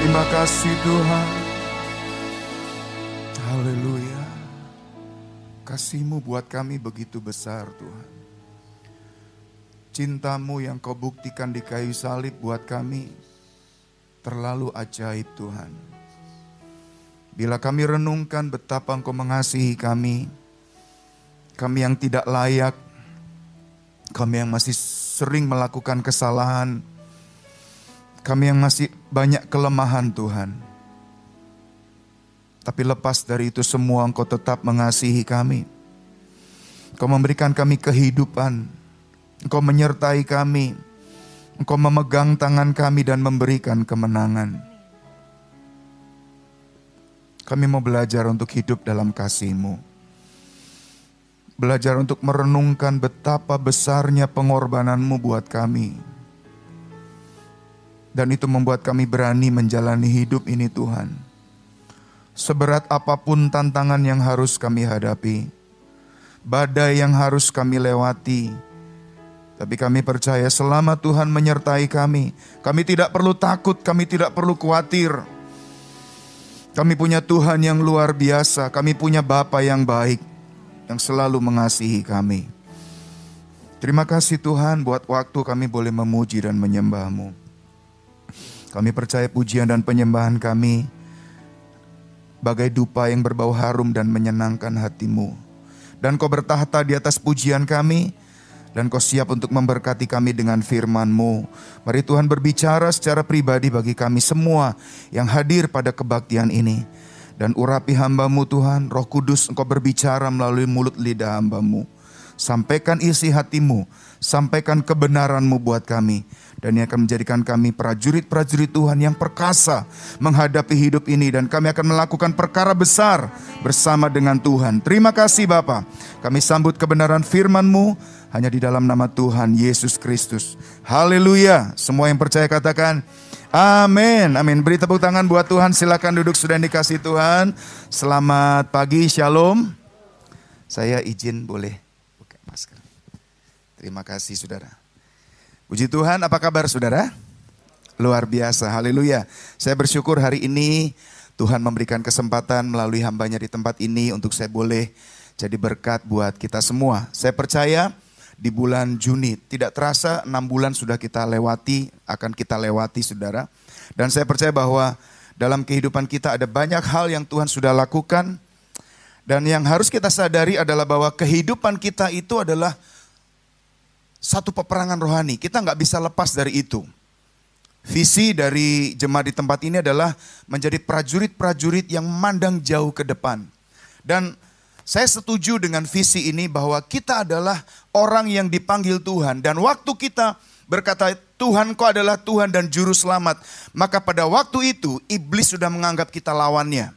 Terima kasih Tuhan. Haleluya. Kasihmu buat kami begitu besar Tuhan. Cintamu yang kau buktikan di kayu salib buat kami terlalu ajaib Tuhan. Bila kami renungkan betapa engkau mengasihi kami, kami yang tidak layak, kami yang masih sering melakukan kesalahan, kami yang masih banyak kelemahan Tuhan. Tapi lepas dari itu semua engkau tetap mengasihi kami. Engkau memberikan kami kehidupan. Engkau menyertai kami. Engkau memegang tangan kami dan memberikan kemenangan. Kami mau belajar untuk hidup dalam kasih-Mu. Belajar untuk merenungkan betapa besarnya pengorbananmu buat kami. Dan itu membuat kami berani menjalani hidup ini Tuhan. Seberat apa pun tantangan yang harus kami hadapi. Badai yang harus kami lewati. Tapi kami percaya selama Tuhan menyertai kami. Kami tidak perlu takut, kami tidak perlu khawatir. Kami punya Tuhan yang luar biasa. Kami punya Bapa yang baik. Yang selalu mengasihi kami. Terima kasih Tuhan buat waktu kami boleh memuji dan menyembahmu. Kami percaya pujian dan penyembahan kami bagai dupa yang berbau harum dan menyenangkan hatimu. Dan kau bertahta di atas pujian kami, dan kau siap untuk memberkati kami dengan firman-Mu. Mari Tuhan berbicara secara pribadi bagi kami semua yang hadir pada kebaktian ini. Dan urapi hambamu Tuhan, roh kudus engkau berbicara melalui mulut lidah hambamu. Sampaikan isi hatimu, sampaikan kebenaranmu buat kami dan yang akan menjadikan kami prajurit-prajurit Tuhan yang perkasa menghadapi hidup ini dan kami akan melakukan perkara besar bersama dengan Tuhan. Terima kasih Bapa. Kami sambut kebenaran firman-Mu hanya di dalam nama Tuhan Yesus Kristus. Haleluya. Semua yang percaya katakan Amin. Amin. Beri tepuk tangan buat Tuhan. Silakan duduk sudah dikasih Tuhan. Selamat pagi. Shalom. Saya izin boleh. Terima kasih Saudara. Puji Tuhan, apa kabar saudara? Luar biasa, haleluya. Saya bersyukur hari ini Tuhan memberikan kesempatan melalui hambanya di tempat ini untuk saya boleh jadi berkat buat kita semua. Saya percaya di bulan Juni, tidak terasa enam bulan sudah kita lewati, akan kita lewati saudara. Dan saya percaya bahwa dalam kehidupan kita ada banyak hal yang Tuhan sudah lakukan. Dan yang harus kita sadari adalah bahwa kehidupan kita itu adalah satu peperangan rohani. Kita nggak bisa lepas dari itu. Visi dari jemaat di tempat ini adalah menjadi prajurit-prajurit yang memandang jauh ke depan. Dan saya setuju dengan visi ini bahwa kita adalah orang yang dipanggil Tuhan. Dan waktu kita berkata Tuhan kau adalah Tuhan dan Juru Selamat. Maka pada waktu itu iblis sudah menganggap kita lawannya.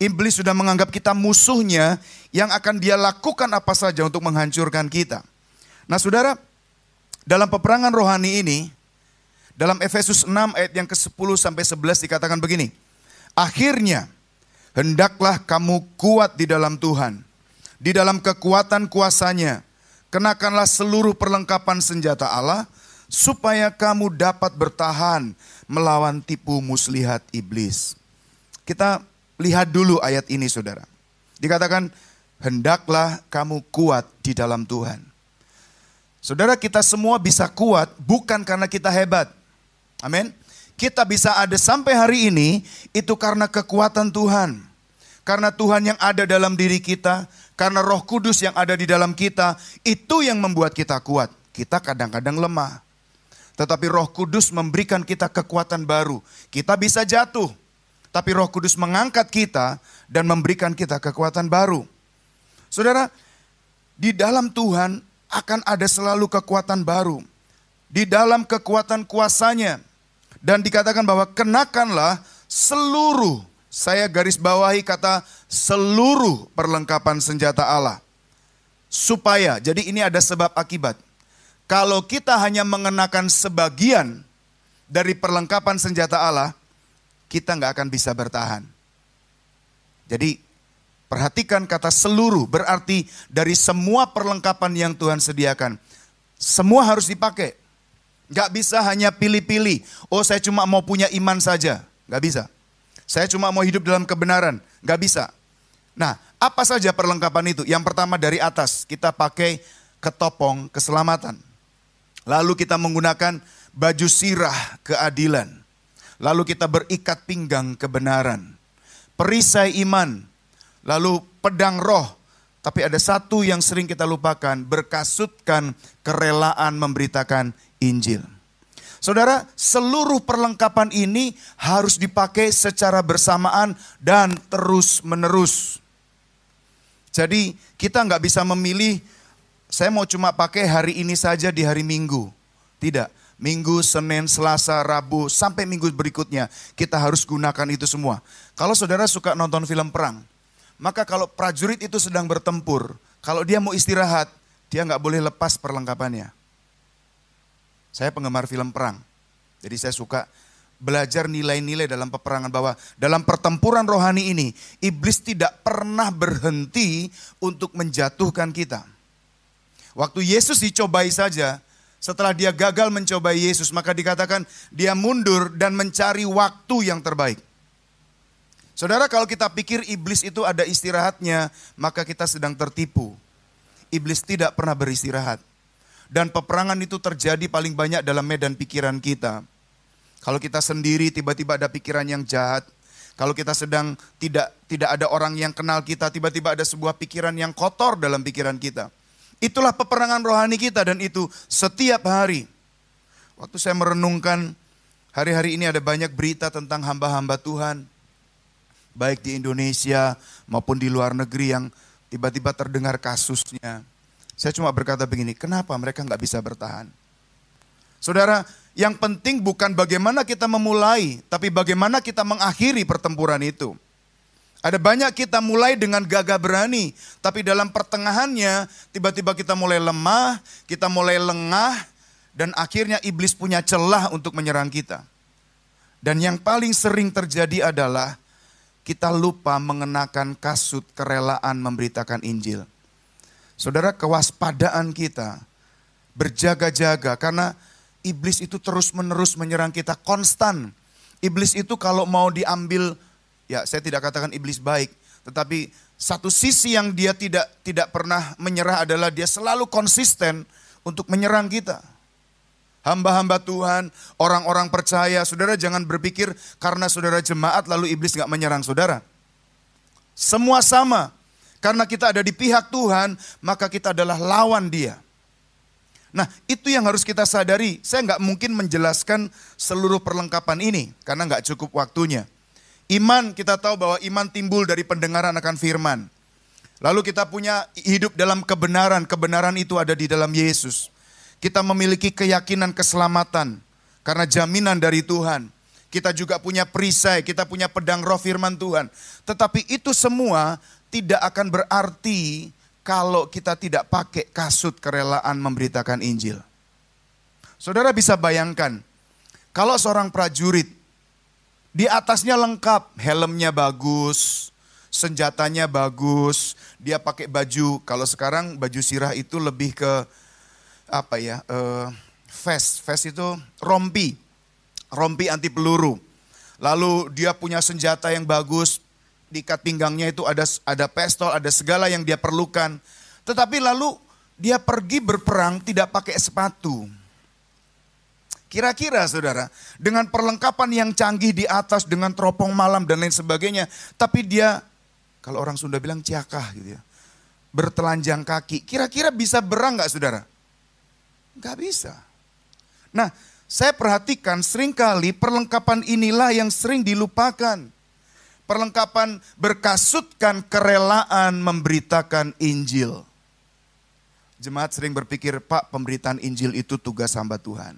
Iblis sudah menganggap kita musuhnya yang akan dia lakukan apa saja untuk menghancurkan kita. Nah saudara, dalam peperangan rohani ini, dalam Efesus 6 ayat yang ke-10 sampai 11 dikatakan begini. Akhirnya, hendaklah kamu kuat di dalam Tuhan. Di dalam kekuatan kuasanya, kenakanlah seluruh perlengkapan senjata Allah, supaya kamu dapat bertahan melawan tipu muslihat iblis. Kita lihat dulu ayat ini saudara. Dikatakan, hendaklah kamu kuat di dalam Tuhan. Saudara kita semua bisa kuat bukan karena kita hebat. Amin. Kita bisa ada sampai hari ini itu karena kekuatan Tuhan. Karena Tuhan yang ada dalam diri kita, karena Roh Kudus yang ada di dalam kita, itu yang membuat kita kuat. Kita kadang-kadang lemah. Tetapi Roh Kudus memberikan kita kekuatan baru. Kita bisa jatuh, tapi Roh Kudus mengangkat kita dan memberikan kita kekuatan baru. Saudara, di dalam Tuhan akan ada selalu kekuatan baru. Di dalam kekuatan kuasanya. Dan dikatakan bahwa kenakanlah seluruh, saya garis bawahi kata seluruh perlengkapan senjata Allah. Supaya, jadi ini ada sebab akibat. Kalau kita hanya mengenakan sebagian dari perlengkapan senjata Allah, kita nggak akan bisa bertahan. Jadi Perhatikan kata seluruh, berarti dari semua perlengkapan yang Tuhan sediakan. Semua harus dipakai. Gak bisa hanya pilih-pilih. Oh saya cuma mau punya iman saja. Nggak bisa. Saya cuma mau hidup dalam kebenaran. Nggak bisa. Nah, apa saja perlengkapan itu? Yang pertama dari atas, kita pakai ketopong keselamatan. Lalu kita menggunakan baju sirah keadilan. Lalu kita berikat pinggang kebenaran. Perisai iman. Lalu pedang roh. Tapi ada satu yang sering kita lupakan, berkasutkan kerelaan memberitakan Injil. Saudara, seluruh perlengkapan ini harus dipakai secara bersamaan dan terus menerus. Jadi kita nggak bisa memilih, saya mau cuma pakai hari ini saja di hari Minggu. Tidak, Minggu, Senin, Selasa, Rabu, sampai minggu berikutnya. Kita harus gunakan itu semua. Kalau saudara suka nonton film perang, maka kalau prajurit itu sedang bertempur, kalau dia mau istirahat, dia nggak boleh lepas perlengkapannya. Saya penggemar film perang, jadi saya suka belajar nilai-nilai dalam peperangan bahwa dalam pertempuran rohani ini iblis tidak pernah berhenti untuk menjatuhkan kita. Waktu Yesus dicobai saja, setelah dia gagal mencobai Yesus, maka dikatakan dia mundur dan mencari waktu yang terbaik. Saudara, kalau kita pikir iblis itu ada istirahatnya, maka kita sedang tertipu. Iblis tidak pernah beristirahat. Dan peperangan itu terjadi paling banyak dalam medan pikiran kita. Kalau kita sendiri tiba-tiba ada pikiran yang jahat, kalau kita sedang tidak tidak ada orang yang kenal kita, tiba-tiba ada sebuah pikiran yang kotor dalam pikiran kita. Itulah peperangan rohani kita dan itu setiap hari. Waktu saya merenungkan hari-hari ini ada banyak berita tentang hamba-hamba Tuhan. Baik di Indonesia maupun di luar negeri yang tiba-tiba terdengar kasusnya. Saya cuma berkata begini, kenapa mereka nggak bisa bertahan? Saudara, yang penting bukan bagaimana kita memulai, tapi bagaimana kita mengakhiri pertempuran itu. Ada banyak kita mulai dengan gagah berani, tapi dalam pertengahannya tiba-tiba kita mulai lemah, kita mulai lengah, dan akhirnya iblis punya celah untuk menyerang kita. Dan yang paling sering terjadi adalah kita lupa mengenakan kasut kerelaan memberitakan Injil. Saudara, kewaspadaan kita berjaga-jaga karena iblis itu terus-menerus menyerang kita konstan. Iblis itu kalau mau diambil, ya saya tidak katakan iblis baik, tetapi satu sisi yang dia tidak tidak pernah menyerah adalah dia selalu konsisten untuk menyerang kita. Hamba-hamba Tuhan, orang-orang percaya, saudara jangan berpikir karena saudara jemaat lalu iblis nggak menyerang saudara. Semua sama, karena kita ada di pihak Tuhan, maka kita adalah lawan dia. Nah itu yang harus kita sadari. Saya nggak mungkin menjelaskan seluruh perlengkapan ini karena nggak cukup waktunya. Iman kita tahu bahwa iman timbul dari pendengaran akan firman. Lalu kita punya hidup dalam kebenaran. Kebenaran itu ada di dalam Yesus. Kita memiliki keyakinan keselamatan karena jaminan dari Tuhan. Kita juga punya perisai, kita punya pedang roh firman Tuhan. Tetapi itu semua tidak akan berarti kalau kita tidak pakai kasut kerelaan memberitakan Injil. Saudara bisa bayangkan, kalau seorang prajurit di atasnya lengkap, helmnya bagus, senjatanya bagus, dia pakai baju. Kalau sekarang baju sirah itu lebih ke apa ya? Uh, vest, vest itu rompi, rompi anti peluru. Lalu dia punya senjata yang bagus, di ikat pinggangnya itu ada ada pistol, ada segala yang dia perlukan. Tetapi lalu dia pergi berperang tidak pakai sepatu. Kira-kira saudara, dengan perlengkapan yang canggih di atas, dengan teropong malam dan lain sebagainya. Tapi dia, kalau orang Sunda bilang ciakah gitu ya. Bertelanjang kaki, kira-kira bisa berang gak saudara? Gak bisa. Nah, saya perhatikan sering kali perlengkapan inilah yang sering dilupakan perlengkapan berkasutkan kerelaan memberitakan Injil. Jemaat sering berpikir, Pak pemberitaan Injil itu tugas hamba Tuhan.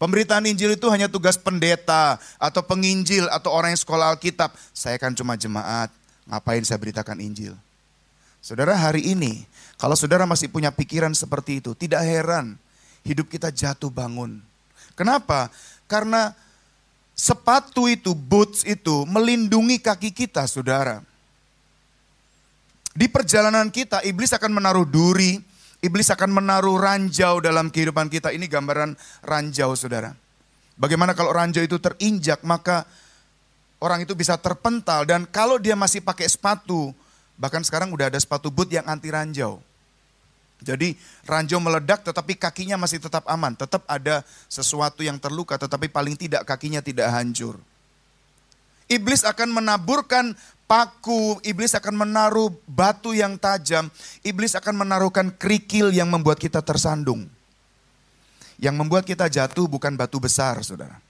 Pemberitaan Injil itu hanya tugas pendeta atau penginjil atau orang yang sekolah Alkitab. Saya kan cuma jemaat, ngapain saya beritakan Injil? Saudara hari ini, kalau saudara masih punya pikiran seperti itu, tidak heran hidup kita jatuh bangun. Kenapa? Karena Sepatu itu, boots itu melindungi kaki kita, saudara. Di perjalanan kita, iblis akan menaruh duri, iblis akan menaruh ranjau dalam kehidupan kita. Ini gambaran ranjau, saudara. Bagaimana kalau ranjau itu terinjak, maka orang itu bisa terpental dan kalau dia masih pakai sepatu, bahkan sekarang udah ada sepatu boot yang anti ranjau. Jadi ranjau meledak tetapi kakinya masih tetap aman, tetap ada sesuatu yang terluka tetapi paling tidak kakinya tidak hancur. Iblis akan menaburkan paku, iblis akan menaruh batu yang tajam, iblis akan menaruhkan kerikil yang membuat kita tersandung. Yang membuat kita jatuh bukan batu besar, saudara.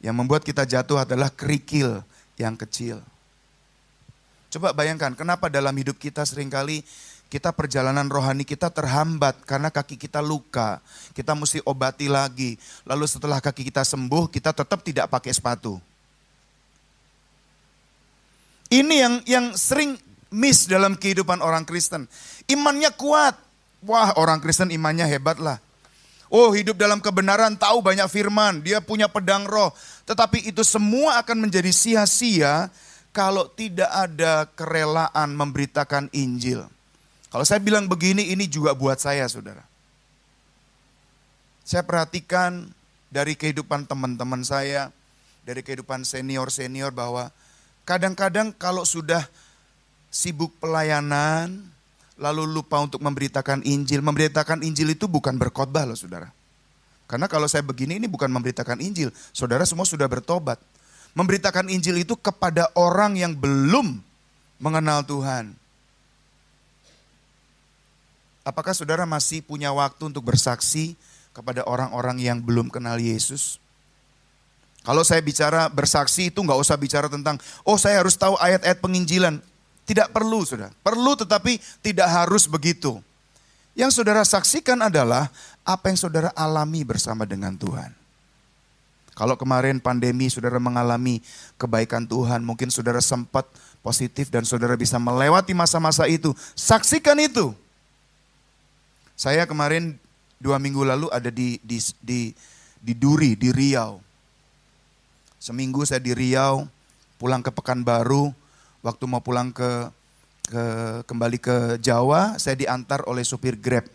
Yang membuat kita jatuh adalah kerikil yang kecil. Coba bayangkan, kenapa dalam hidup kita sering kali kita perjalanan rohani kita terhambat karena kaki kita luka. Kita mesti obati lagi. Lalu setelah kaki kita sembuh, kita tetap tidak pakai sepatu. Ini yang yang sering miss dalam kehidupan orang Kristen. Imannya kuat. Wah, orang Kristen imannya hebat lah. Oh, hidup dalam kebenaran, tahu banyak firman, dia punya pedang roh. Tetapi itu semua akan menjadi sia-sia kalau tidak ada kerelaan memberitakan Injil. Kalau saya bilang begini, ini juga buat saya, saudara. Saya perhatikan dari kehidupan teman-teman saya, dari kehidupan senior-senior bahwa kadang-kadang kalau sudah sibuk pelayanan, lalu lupa untuk memberitakan Injil. Memberitakan Injil itu bukan berkhotbah loh saudara. Karena kalau saya begini ini bukan memberitakan Injil. Saudara semua sudah bertobat. Memberitakan Injil itu kepada orang yang belum mengenal Tuhan. Apakah saudara masih punya waktu untuk bersaksi kepada orang-orang yang belum kenal Yesus? Kalau saya bicara bersaksi itu nggak usah bicara tentang, oh saya harus tahu ayat-ayat penginjilan. Tidak perlu sudah, perlu tetapi tidak harus begitu. Yang saudara saksikan adalah apa yang saudara alami bersama dengan Tuhan. Kalau kemarin pandemi saudara mengalami kebaikan Tuhan, mungkin saudara sempat positif dan saudara bisa melewati masa-masa itu. Saksikan itu. Saya kemarin dua minggu lalu ada di, di, di, di Duri, di Riau. Seminggu saya di Riau, pulang ke Pekanbaru, waktu mau pulang ke, ke kembali ke Jawa, saya diantar oleh supir Grab.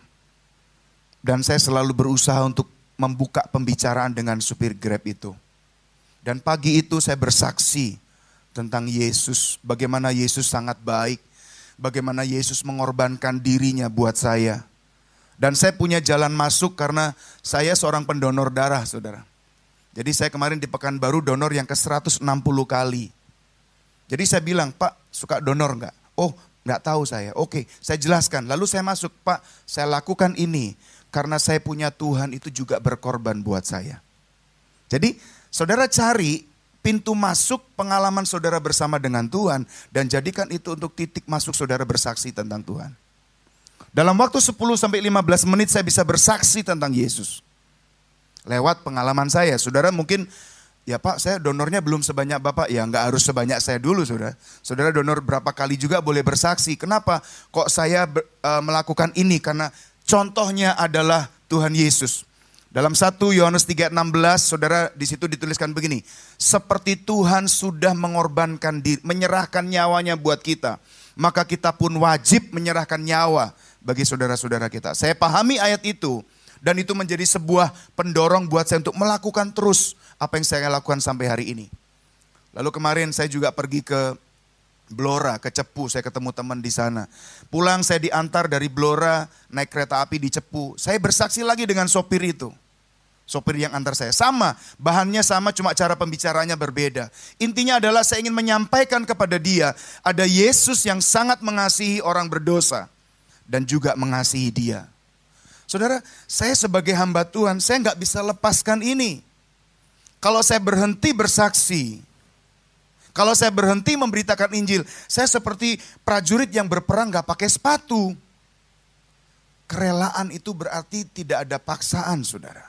Dan saya selalu berusaha untuk membuka pembicaraan dengan supir Grab itu. Dan pagi itu saya bersaksi tentang Yesus, bagaimana Yesus sangat baik, bagaimana Yesus mengorbankan dirinya buat saya. Dan saya punya jalan masuk karena saya seorang pendonor darah, saudara. Jadi saya kemarin di Pekanbaru donor yang ke 160 kali. Jadi saya bilang, Pak suka donor enggak? Oh enggak tahu saya. Oke saya jelaskan. Lalu saya masuk, Pak saya lakukan ini. Karena saya punya Tuhan itu juga berkorban buat saya. Jadi saudara cari pintu masuk pengalaman saudara bersama dengan Tuhan. Dan jadikan itu untuk titik masuk saudara bersaksi tentang Tuhan. Dalam waktu 10 sampai 15 menit saya bisa bersaksi tentang Yesus. Lewat pengalaman saya. Saudara mungkin ya Pak saya donornya belum sebanyak Bapak. Ya nggak harus sebanyak saya dulu saudara. Saudara donor berapa kali juga boleh bersaksi. Kenapa kok saya uh, melakukan ini? Karena contohnya adalah Tuhan Yesus. Dalam 1 Yohanes 3:16 Saudara di situ dituliskan begini, seperti Tuhan sudah mengorbankan diri, menyerahkan nyawanya buat kita, maka kita pun wajib menyerahkan nyawa bagi saudara-saudara kita. Saya pahami ayat itu dan itu menjadi sebuah pendorong buat saya untuk melakukan terus apa yang saya lakukan sampai hari ini. Lalu kemarin saya juga pergi ke Blora, ke Cepu, saya ketemu teman di sana. Pulang saya diantar dari Blora naik kereta api di Cepu. Saya bersaksi lagi dengan sopir itu. Sopir yang antar saya. Sama, bahannya sama cuma cara pembicaranya berbeda. Intinya adalah saya ingin menyampaikan kepada dia ada Yesus yang sangat mengasihi orang berdosa dan juga mengasihi dia. Saudara, saya sebagai hamba Tuhan, saya nggak bisa lepaskan ini. Kalau saya berhenti bersaksi, kalau saya berhenti memberitakan Injil, saya seperti prajurit yang berperang nggak pakai sepatu. Kerelaan itu berarti tidak ada paksaan, saudara.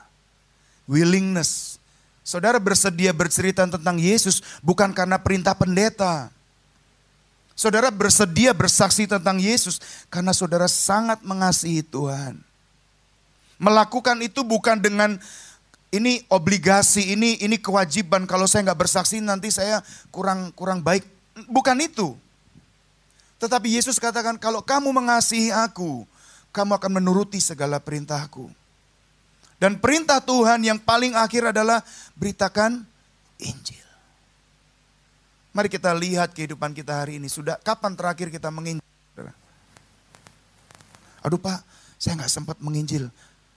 Willingness. Saudara bersedia bercerita tentang Yesus bukan karena perintah pendeta Saudara bersedia bersaksi tentang Yesus karena saudara sangat mengasihi Tuhan. Melakukan itu bukan dengan ini obligasi, ini ini kewajiban. Kalau saya nggak bersaksi nanti saya kurang kurang baik. Bukan itu. Tetapi Yesus katakan kalau kamu mengasihi aku, kamu akan menuruti segala perintahku. Dan perintah Tuhan yang paling akhir adalah beritakan Injil. Mari kita lihat kehidupan kita hari ini. Sudah kapan terakhir kita menginjil? Aduh Pak, saya nggak sempat menginjil.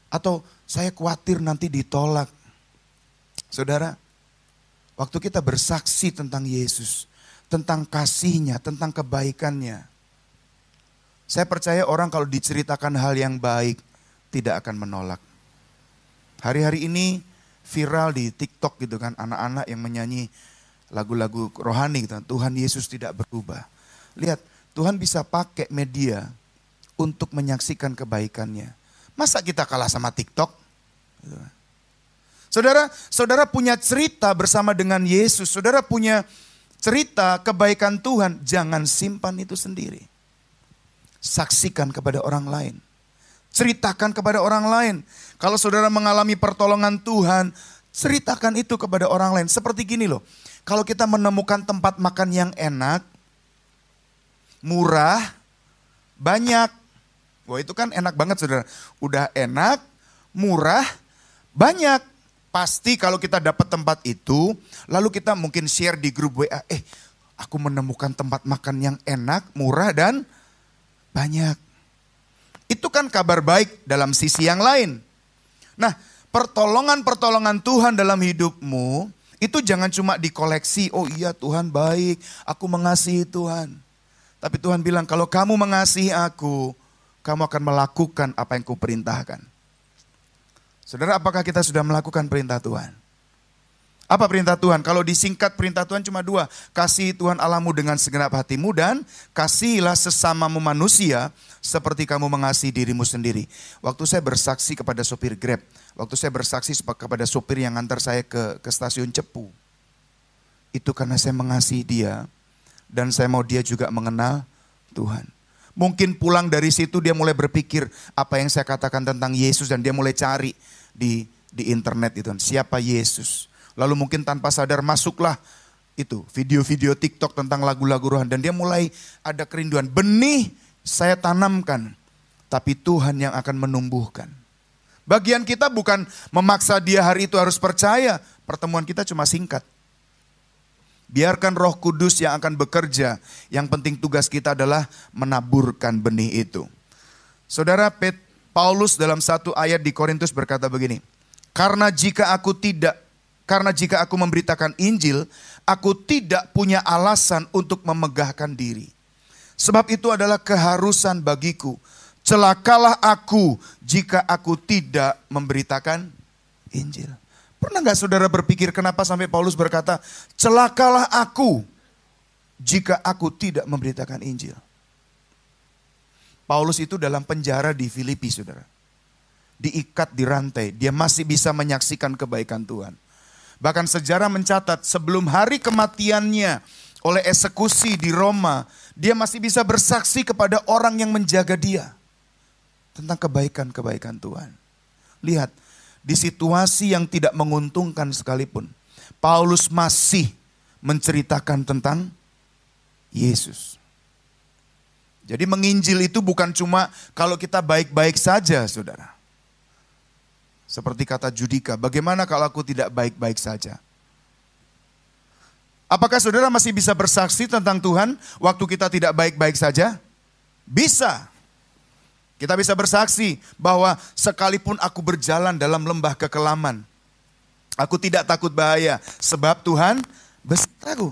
Atau saya khawatir nanti ditolak. Saudara, waktu kita bersaksi tentang Yesus, tentang kasihnya, tentang kebaikannya. Saya percaya orang kalau diceritakan hal yang baik, tidak akan menolak. Hari-hari ini viral di TikTok gitu kan, anak-anak yang menyanyi lagu-lagu rohani gitu. Tuhan Yesus tidak berubah. Lihat, Tuhan bisa pakai media untuk menyaksikan kebaikannya. Masa kita kalah sama TikTok? Saudara, saudara punya cerita bersama dengan Yesus. Saudara punya cerita kebaikan Tuhan. Jangan simpan itu sendiri. Saksikan kepada orang lain. Ceritakan kepada orang lain. Kalau saudara mengalami pertolongan Tuhan, ceritakan itu kepada orang lain. Seperti gini loh. Kalau kita menemukan tempat makan yang enak, murah, banyak, Wah itu kan enak banget saudara. Udah enak, murah, banyak. Pasti kalau kita dapat tempat itu, lalu kita mungkin share di grup WA, eh aku menemukan tempat makan yang enak, murah dan banyak. Itu kan kabar baik dalam sisi yang lain. Nah, pertolongan-pertolongan Tuhan dalam hidupmu itu jangan cuma dikoleksi, oh iya Tuhan baik, aku mengasihi Tuhan. Tapi Tuhan bilang kalau kamu mengasihi aku, kamu akan melakukan apa yang kuperintahkan. Saudara, apakah kita sudah melakukan perintah Tuhan? Apa perintah Tuhan? Kalau disingkat perintah Tuhan cuma dua. Kasih Tuhan Allahmu dengan segenap hatimu dan kasihilah sesamamu manusia seperti kamu mengasihi dirimu sendiri. Waktu saya bersaksi kepada sopir Grab, waktu saya bersaksi kepada sopir yang antar saya ke, ke stasiun Cepu. Itu karena saya mengasihi dia dan saya mau dia juga mengenal Tuhan. Mungkin pulang dari situ dia mulai berpikir apa yang saya katakan tentang Yesus dan dia mulai cari di di internet itu siapa Yesus. Lalu mungkin tanpa sadar masuklah itu video-video TikTok tentang lagu-lagu rohani dan dia mulai ada kerinduan benih saya tanamkan tapi Tuhan yang akan menumbuhkan. Bagian kita bukan memaksa dia hari itu harus percaya, pertemuan kita cuma singkat. Biarkan roh kudus yang akan bekerja. Yang penting tugas kita adalah menaburkan benih itu. Saudara Pet, Paulus dalam satu ayat di Korintus berkata begini. Karena jika aku tidak, karena jika aku memberitakan Injil, aku tidak punya alasan untuk memegahkan diri. Sebab itu adalah keharusan bagiku. Celakalah aku jika aku tidak memberitakan Injil. Pernah nggak saudara berpikir kenapa sampai Paulus berkata, celakalah aku jika aku tidak memberitakan Injil. Paulus itu dalam penjara di Filipi saudara. Diikat di rantai, dia masih bisa menyaksikan kebaikan Tuhan. Bahkan sejarah mencatat sebelum hari kematiannya oleh eksekusi di Roma, dia masih bisa bersaksi kepada orang yang menjaga dia. Tentang kebaikan-kebaikan Tuhan. Lihat, di situasi yang tidak menguntungkan sekalipun, Paulus masih menceritakan tentang Yesus. Jadi menginjil itu bukan cuma kalau kita baik-baik saja, saudara. Seperti kata Judika, bagaimana kalau aku tidak baik-baik saja? Apakah saudara masih bisa bersaksi tentang Tuhan waktu kita tidak baik-baik saja? Bisa. Kita bisa bersaksi bahwa sekalipun aku berjalan dalam lembah kekelaman, aku tidak takut bahaya sebab Tuhan besertaku.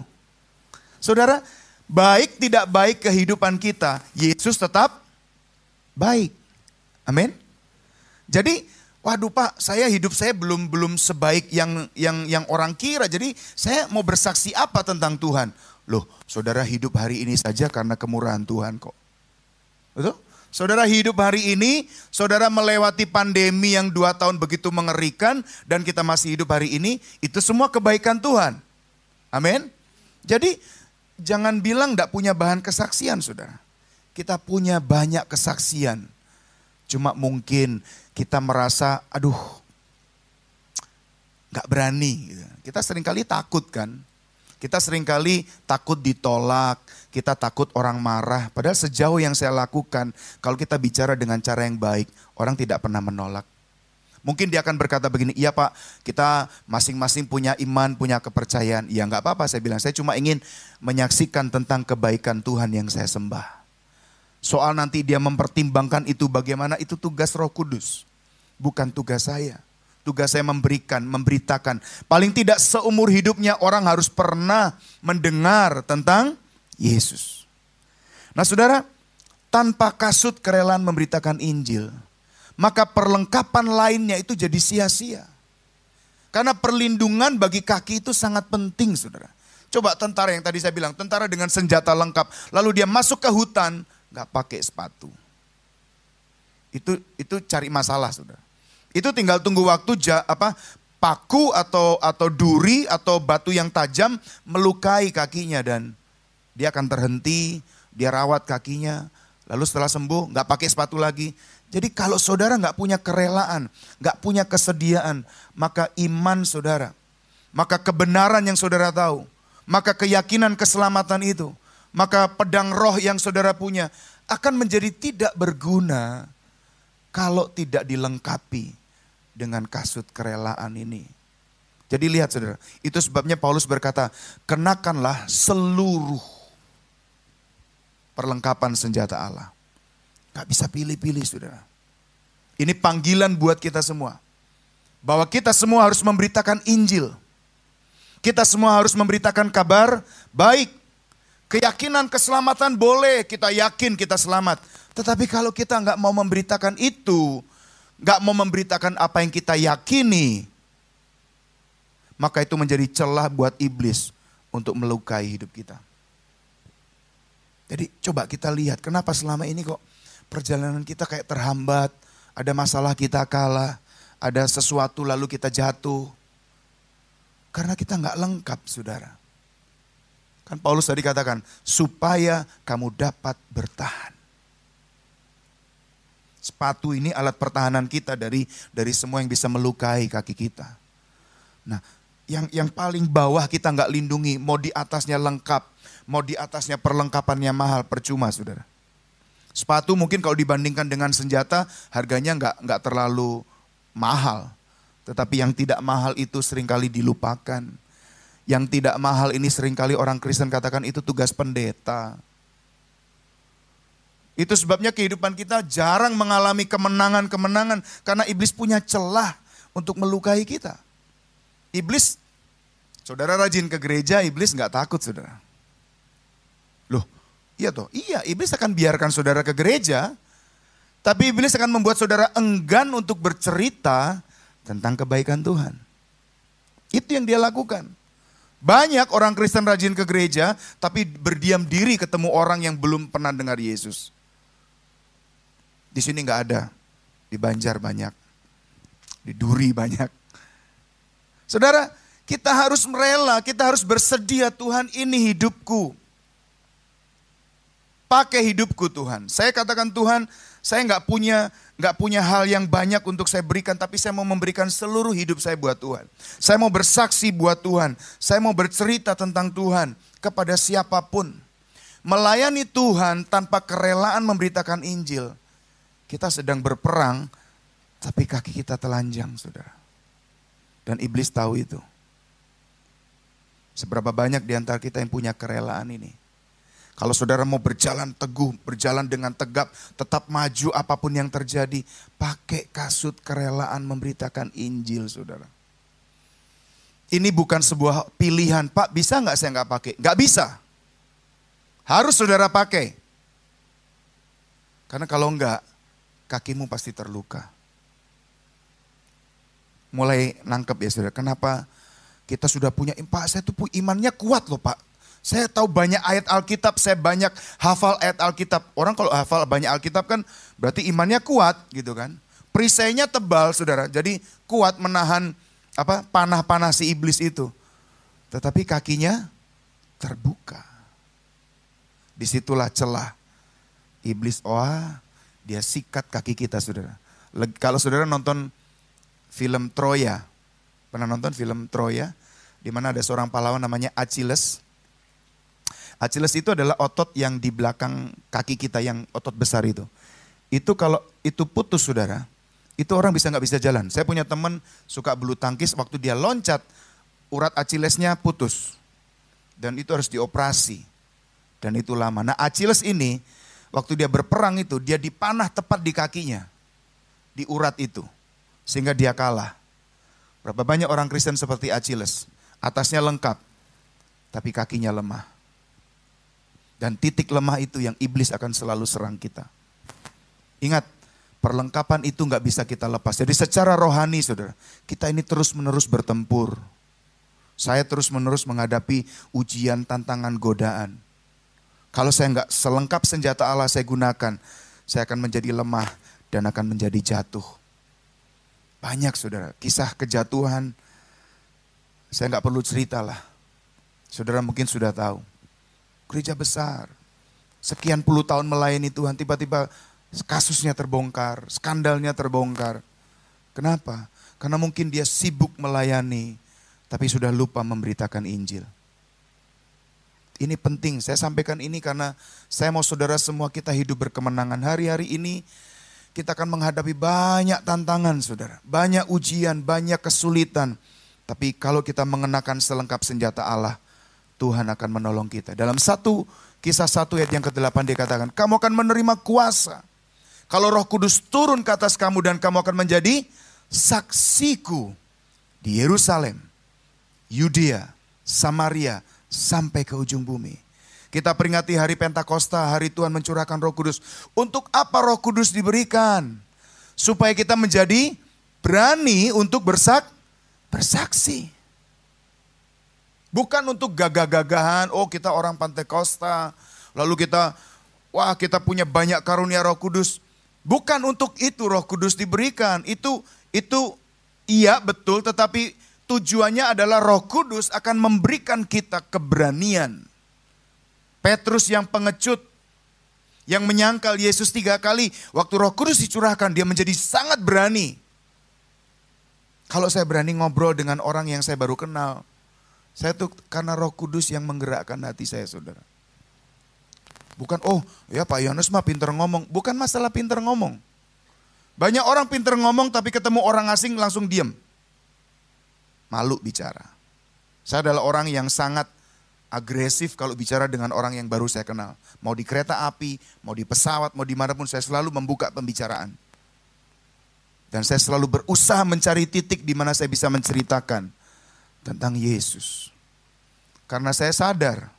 Saudara, baik tidak baik kehidupan kita, Yesus tetap baik. Amin. Jadi, waduh Pak, saya hidup saya belum belum sebaik yang yang yang orang kira. Jadi, saya mau bersaksi apa tentang Tuhan? Loh, saudara hidup hari ini saja karena kemurahan Tuhan kok. Betul? Saudara hidup hari ini, saudara melewati pandemi yang dua tahun begitu mengerikan dan kita masih hidup hari ini, itu semua kebaikan Tuhan. Amin. Jadi jangan bilang tidak punya bahan kesaksian saudara. Kita punya banyak kesaksian. Cuma mungkin kita merasa, aduh gak berani. Kita sering kali takut kan. Kita sering kali takut ditolak, kita takut orang marah. Padahal sejauh yang saya lakukan, kalau kita bicara dengan cara yang baik, orang tidak pernah menolak. Mungkin dia akan berkata begini, iya pak kita masing-masing punya iman, punya kepercayaan. Ya nggak apa-apa saya bilang, saya cuma ingin menyaksikan tentang kebaikan Tuhan yang saya sembah. Soal nanti dia mempertimbangkan itu bagaimana, itu tugas roh kudus. Bukan tugas saya. Tugas saya memberikan, memberitakan. Paling tidak seumur hidupnya orang harus pernah mendengar tentang Yesus. Nah saudara, tanpa kasut kerelaan memberitakan Injil, maka perlengkapan lainnya itu jadi sia-sia. Karena perlindungan bagi kaki itu sangat penting saudara. Coba tentara yang tadi saya bilang, tentara dengan senjata lengkap. Lalu dia masuk ke hutan, nggak pakai sepatu. Itu itu cari masalah saudara. Itu tinggal tunggu waktu ja, apa paku atau atau duri atau batu yang tajam melukai kakinya dan dia akan terhenti, dia rawat kakinya, lalu setelah sembuh nggak pakai sepatu lagi. Jadi kalau saudara nggak punya kerelaan, nggak punya kesediaan, maka iman saudara, maka kebenaran yang saudara tahu, maka keyakinan keselamatan itu, maka pedang roh yang saudara punya akan menjadi tidak berguna kalau tidak dilengkapi dengan kasut kerelaan ini. Jadi lihat saudara, itu sebabnya Paulus berkata, kenakanlah seluruh perlengkapan senjata Allah. Gak bisa pilih-pilih saudara. Ini panggilan buat kita semua. Bahwa kita semua harus memberitakan Injil. Kita semua harus memberitakan kabar baik. Keyakinan keselamatan boleh, kita yakin kita selamat. Tetapi kalau kita nggak mau memberitakan itu, nggak mau memberitakan apa yang kita yakini, maka itu menjadi celah buat iblis untuk melukai hidup kita. Jadi coba kita lihat kenapa selama ini kok perjalanan kita kayak terhambat, ada masalah kita kalah, ada sesuatu lalu kita jatuh. Karena kita nggak lengkap saudara. Kan Paulus tadi katakan, supaya kamu dapat bertahan. Sepatu ini alat pertahanan kita dari dari semua yang bisa melukai kaki kita. Nah, yang yang paling bawah kita nggak lindungi, mau di atasnya lengkap, mau di atasnya perlengkapannya mahal, percuma saudara. Sepatu mungkin kalau dibandingkan dengan senjata harganya nggak nggak terlalu mahal. Tetapi yang tidak mahal itu sering kali dilupakan. Yang tidak mahal ini sering kali orang Kristen katakan itu tugas pendeta. Itu sebabnya kehidupan kita jarang mengalami kemenangan-kemenangan karena iblis punya celah untuk melukai kita. Iblis, saudara rajin ke gereja, iblis nggak takut saudara. Loh, iya toh, iya iblis akan biarkan saudara ke gereja, tapi iblis akan membuat saudara enggan untuk bercerita tentang kebaikan Tuhan. Itu yang dia lakukan. Banyak orang Kristen rajin ke gereja, tapi berdiam diri ketemu orang yang belum pernah dengar Yesus. Di sini nggak ada, di Banjar banyak, di Duri banyak. Saudara, kita harus merela, kita harus bersedia Tuhan ini hidupku. Pakai hidupku Tuhan. Saya katakan Tuhan, saya nggak punya nggak punya hal yang banyak untuk saya berikan, tapi saya mau memberikan seluruh hidup saya buat Tuhan. Saya mau bersaksi buat Tuhan. Saya mau bercerita tentang Tuhan kepada siapa pun. Melayani Tuhan tanpa kerelaan memberitakan Injil. Kita sedang berperang, tapi kaki kita telanjang, saudara. Dan iblis tahu itu. Seberapa banyak di antara kita yang punya kerelaan ini. Kalau saudara mau berjalan teguh, berjalan dengan tegap, tetap maju apa pun yang terjadi, pakai kasut kerelaan memberitakan Injil, saudara. Ini bukan sebuah pilihan, Pak bisa nggak saya nggak pakai? Nggak bisa. Harus saudara pakai. Karena kalau enggak, kakimu pasti terluka. Mulai nangkep ya saudara, kenapa kita sudah punya, Pak saya tuh imannya kuat loh Pak. Saya tahu banyak ayat Alkitab, saya banyak hafal ayat Alkitab. Orang kalau hafal banyak Alkitab kan berarti imannya kuat gitu kan. Perisainya tebal saudara, jadi kuat menahan apa panah-panah si iblis itu. Tetapi kakinya terbuka. Di situlah celah. Iblis, wah dia sikat kaki kita saudara. Kalau saudara nonton film Troya, pernah nonton film Troya? Di mana ada seorang pahlawan namanya Achilles Achilles itu adalah otot yang di belakang kaki kita yang otot besar itu. Itu kalau itu putus saudara, itu orang bisa nggak bisa jalan. Saya punya teman suka bulu tangkis, waktu dia loncat, urat Achillesnya putus. Dan itu harus dioperasi. Dan itu lama. Nah Achilles ini, waktu dia berperang itu, dia dipanah tepat di kakinya. Di urat itu. Sehingga dia kalah. Berapa banyak orang Kristen seperti Achilles. Atasnya lengkap, tapi kakinya lemah. Dan titik lemah itu yang iblis akan selalu serang kita. Ingat, perlengkapan itu nggak bisa kita lepas. Jadi secara rohani saudara, kita ini terus menerus bertempur. Saya terus menerus menghadapi ujian, tantangan, godaan. Kalau saya nggak selengkap senjata Allah saya gunakan, saya akan menjadi lemah dan akan menjadi jatuh. Banyak saudara, kisah kejatuhan. Saya nggak perlu cerita lah. Saudara mungkin sudah tahu gereja besar. Sekian puluh tahun melayani Tuhan, tiba-tiba kasusnya terbongkar, skandalnya terbongkar. Kenapa? Karena mungkin dia sibuk melayani, tapi sudah lupa memberitakan Injil. Ini penting, saya sampaikan ini karena saya mau saudara semua kita hidup berkemenangan. Hari-hari ini kita akan menghadapi banyak tantangan saudara. Banyak ujian, banyak kesulitan. Tapi kalau kita mengenakan selengkap senjata Allah, Tuhan akan menolong kita. Dalam satu kisah satu ayat yang ke-8 dikatakan, kamu akan menerima kuasa. Kalau roh kudus turun ke atas kamu dan kamu akan menjadi saksiku di Yerusalem, Yudea, Samaria, sampai ke ujung bumi. Kita peringati hari Pentakosta, hari Tuhan mencurahkan roh kudus. Untuk apa roh kudus diberikan? Supaya kita menjadi berani untuk bersak, bersaksi. Bukan untuk gagah-gagahan, oh kita orang Pantai Costa, lalu kita, wah kita punya banyak karunia roh kudus. Bukan untuk itu roh kudus diberikan, itu itu iya betul tetapi tujuannya adalah roh kudus akan memberikan kita keberanian. Petrus yang pengecut, yang menyangkal Yesus tiga kali, waktu roh kudus dicurahkan dia menjadi sangat berani. Kalau saya berani ngobrol dengan orang yang saya baru kenal, saya tuh karena roh kudus yang menggerakkan hati saya saudara. Bukan, oh ya Pak Yohanes mah pinter ngomong. Bukan masalah pinter ngomong. Banyak orang pinter ngomong tapi ketemu orang asing langsung diam. Malu bicara. Saya adalah orang yang sangat agresif kalau bicara dengan orang yang baru saya kenal. Mau di kereta api, mau di pesawat, mau di mana pun saya selalu membuka pembicaraan. Dan saya selalu berusaha mencari titik di mana saya bisa menceritakan tentang Yesus. Karena saya sadar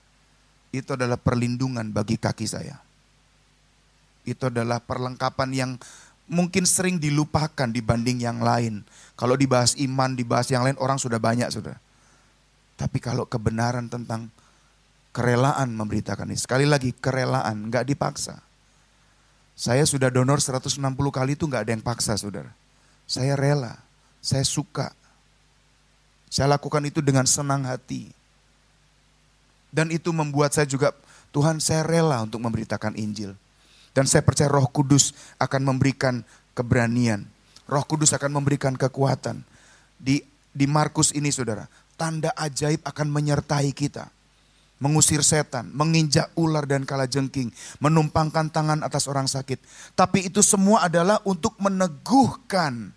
itu adalah perlindungan bagi kaki saya. Itu adalah perlengkapan yang mungkin sering dilupakan dibanding yang lain. Kalau dibahas iman, dibahas yang lain orang sudah banyak sudah. Tapi kalau kebenaran tentang kerelaan memberitakan ini. Sekali lagi kerelaan, nggak dipaksa. Saya sudah donor 160 kali itu nggak ada yang paksa saudara. Saya rela, saya suka, saya lakukan itu dengan senang hati. Dan itu membuat saya juga, Tuhan saya rela untuk memberitakan Injil. Dan saya percaya roh kudus akan memberikan keberanian. Roh kudus akan memberikan kekuatan. Di, di Markus ini saudara, tanda ajaib akan menyertai kita. Mengusir setan, menginjak ular dan kala jengking, menumpangkan tangan atas orang sakit. Tapi itu semua adalah untuk meneguhkan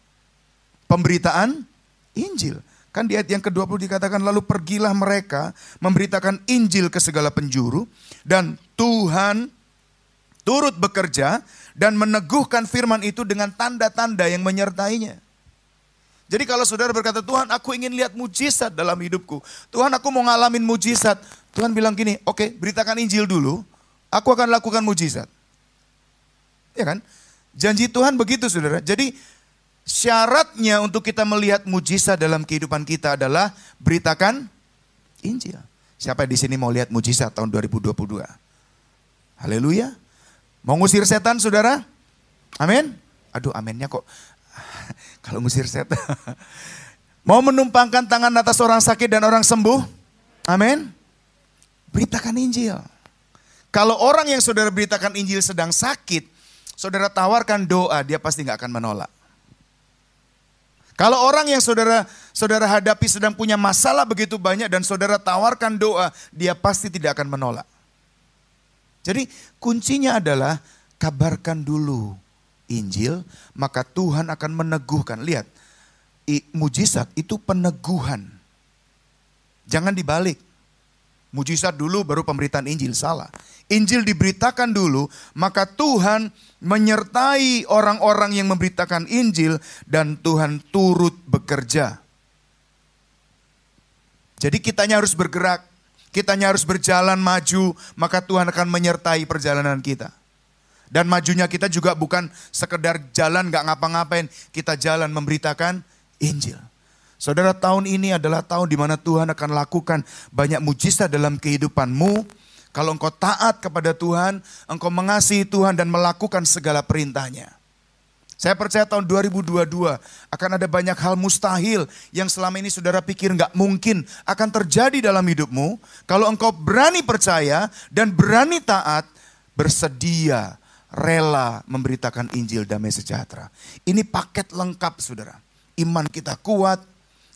pemberitaan Injil. Kan di ayat yang ke-20 dikatakan lalu pergilah mereka memberitakan Injil ke segala penjuru dan Tuhan turut bekerja dan meneguhkan firman itu dengan tanda-tanda yang menyertainya. Jadi kalau saudara berkata, Tuhan aku ingin lihat mujizat dalam hidupku. Tuhan aku mau ngalamin mujizat. Tuhan bilang gini, oke okay, beritakan Injil dulu, aku akan lakukan mujizat. Ya kan? Janji Tuhan begitu saudara. Jadi Syaratnya untuk kita melihat mujizat dalam kehidupan kita adalah beritakan Injil. Siapa di sini mau lihat mujizat tahun 2022? Haleluya. Mau ngusir setan saudara? Amin. Aduh aminnya kok. Kalau ngusir setan. Mau menumpangkan tangan atas orang sakit dan orang sembuh? Amin. Beritakan Injil. Kalau orang yang saudara beritakan Injil sedang sakit, saudara tawarkan doa, dia pasti nggak akan menolak. Kalau orang yang saudara saudara hadapi sedang punya masalah begitu banyak dan saudara tawarkan doa, dia pasti tidak akan menolak. Jadi kuncinya adalah kabarkan dulu Injil, maka Tuhan akan meneguhkan. Lihat, mujizat itu peneguhan. Jangan dibalik. Mujizat dulu baru pemberitaan Injil, salah. Injil diberitakan dulu, maka Tuhan menyertai orang-orang yang memberitakan Injil dan Tuhan turut bekerja. Jadi kitanya harus bergerak, kitanya harus berjalan maju, maka Tuhan akan menyertai perjalanan kita. Dan majunya kita juga bukan sekedar jalan gak ngapa-ngapain, kita jalan memberitakan Injil. Saudara, tahun ini adalah tahun di mana Tuhan akan lakukan banyak mujizat dalam kehidupanmu. Kalau engkau taat kepada Tuhan, engkau mengasihi Tuhan dan melakukan segala perintahnya. Saya percaya tahun 2022 akan ada banyak hal mustahil yang selama ini saudara pikir nggak mungkin akan terjadi dalam hidupmu. Kalau engkau berani percaya dan berani taat, bersedia, rela memberitakan Injil damai sejahtera. Ini paket lengkap saudara. Iman kita kuat,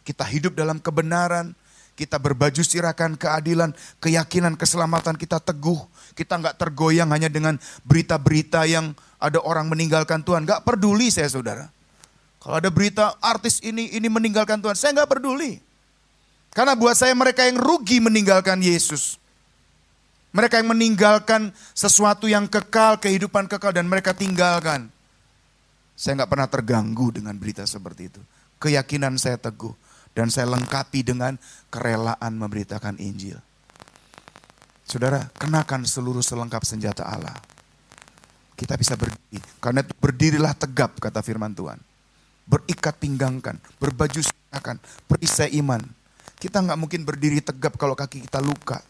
kita hidup dalam kebenaran, kita berbaju sirakan keadilan, keyakinan, keselamatan kita teguh. Kita nggak tergoyang hanya dengan berita-berita yang ada orang meninggalkan Tuhan. Nggak peduli saya saudara. Kalau ada berita artis ini, ini meninggalkan Tuhan, saya nggak peduli. Karena buat saya mereka yang rugi meninggalkan Yesus. Mereka yang meninggalkan sesuatu yang kekal, kehidupan kekal dan mereka tinggalkan. Saya nggak pernah terganggu dengan berita seperti itu. Keyakinan saya teguh dan saya lengkapi dengan kerelaan memberitakan Injil. Saudara, kenakan seluruh selengkap senjata Allah. Kita bisa berdiri. Karena itu berdirilah tegap, kata firman Tuhan. Berikat pinggangkan, berbaju sinakan, perisai iman. Kita nggak mungkin berdiri tegap kalau kaki kita luka.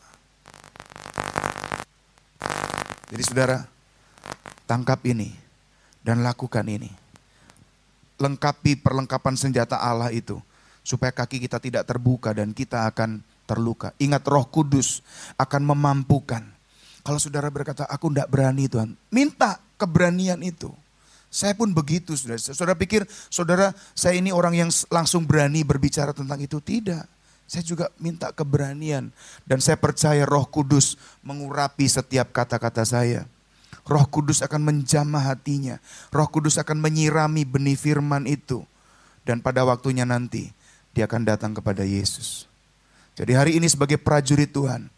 Jadi saudara, tangkap ini dan lakukan ini. Lengkapi perlengkapan senjata Allah itu supaya kaki kita tidak terbuka dan kita akan terluka. Ingat roh kudus akan memampukan. Kalau saudara berkata, aku tidak berani Tuhan, minta keberanian itu. Saya pun begitu, saudara. Saudara pikir, saudara, saya ini orang yang langsung berani berbicara tentang itu? Tidak. Saya juga minta keberanian. Dan saya percaya roh kudus mengurapi setiap kata-kata saya. Roh kudus akan menjamah hatinya. Roh kudus akan menyirami benih firman itu. Dan pada waktunya nanti, dia akan datang kepada Yesus. Jadi hari ini sebagai prajurit Tuhan,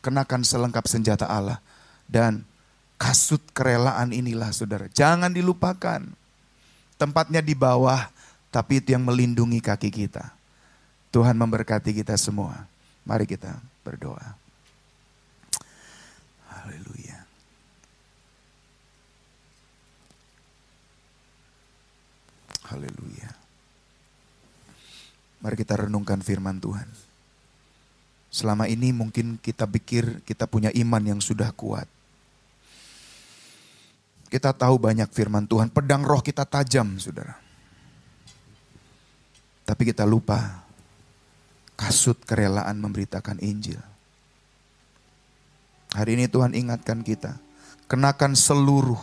kenakan selengkap senjata Allah dan kasut kerelaan inilah saudara. Jangan dilupakan. Tempatnya di bawah, tapi itu yang melindungi kaki kita. Tuhan memberkati kita semua. Mari kita berdoa. Haleluya. Haleluya. Mari kita renungkan firman Tuhan. Selama ini mungkin kita pikir kita punya iman yang sudah kuat. Kita tahu banyak firman Tuhan, pedang roh kita tajam, saudara. Tapi kita lupa kasut kerelaan memberitakan Injil. Hari ini Tuhan ingatkan kita, kenakan seluruh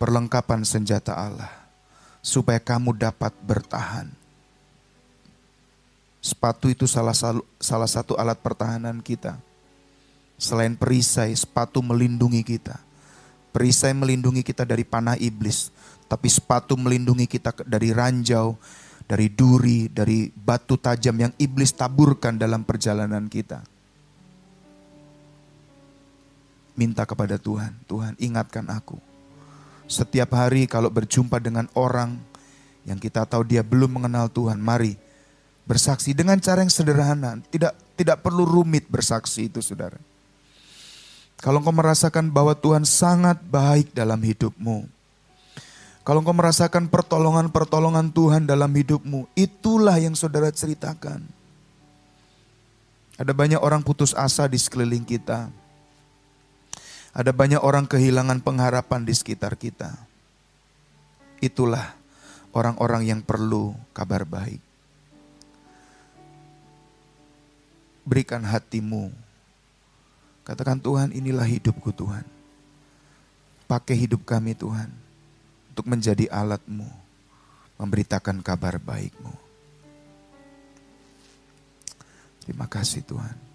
perlengkapan senjata Allah supaya kamu dapat bertahan Sepatu itu salah, salah satu alat pertahanan kita. Selain perisai, sepatu melindungi kita. Perisai melindungi kita dari panah iblis, tapi sepatu melindungi kita dari ranjau, dari duri, dari batu tajam yang iblis taburkan dalam perjalanan kita. Minta kepada Tuhan, Tuhan ingatkan aku. Setiap hari kalau berjumpa dengan orang yang kita tahu dia belum mengenal Tuhan, mari Bersaksi dengan cara yang sederhana, tidak tidak perlu rumit bersaksi itu saudara. Kalau engkau merasakan bahwa Tuhan sangat baik dalam hidupmu, kalau engkau merasakan pertolongan-pertolongan Tuhan dalam hidupmu, itulah yang saudara ceritakan. Ada banyak orang putus asa di sekeliling kita. Ada banyak orang kehilangan pengharapan di sekitar kita. Itulah orang-orang yang perlu kabar baik. Berikan hatimu. Katakan Tuhan inilah hidupku Tuhan. Pakai hidup kami Tuhan untuk menjadi alatmu. Memberitakan kabar baikmu. Terima kasih Tuhan.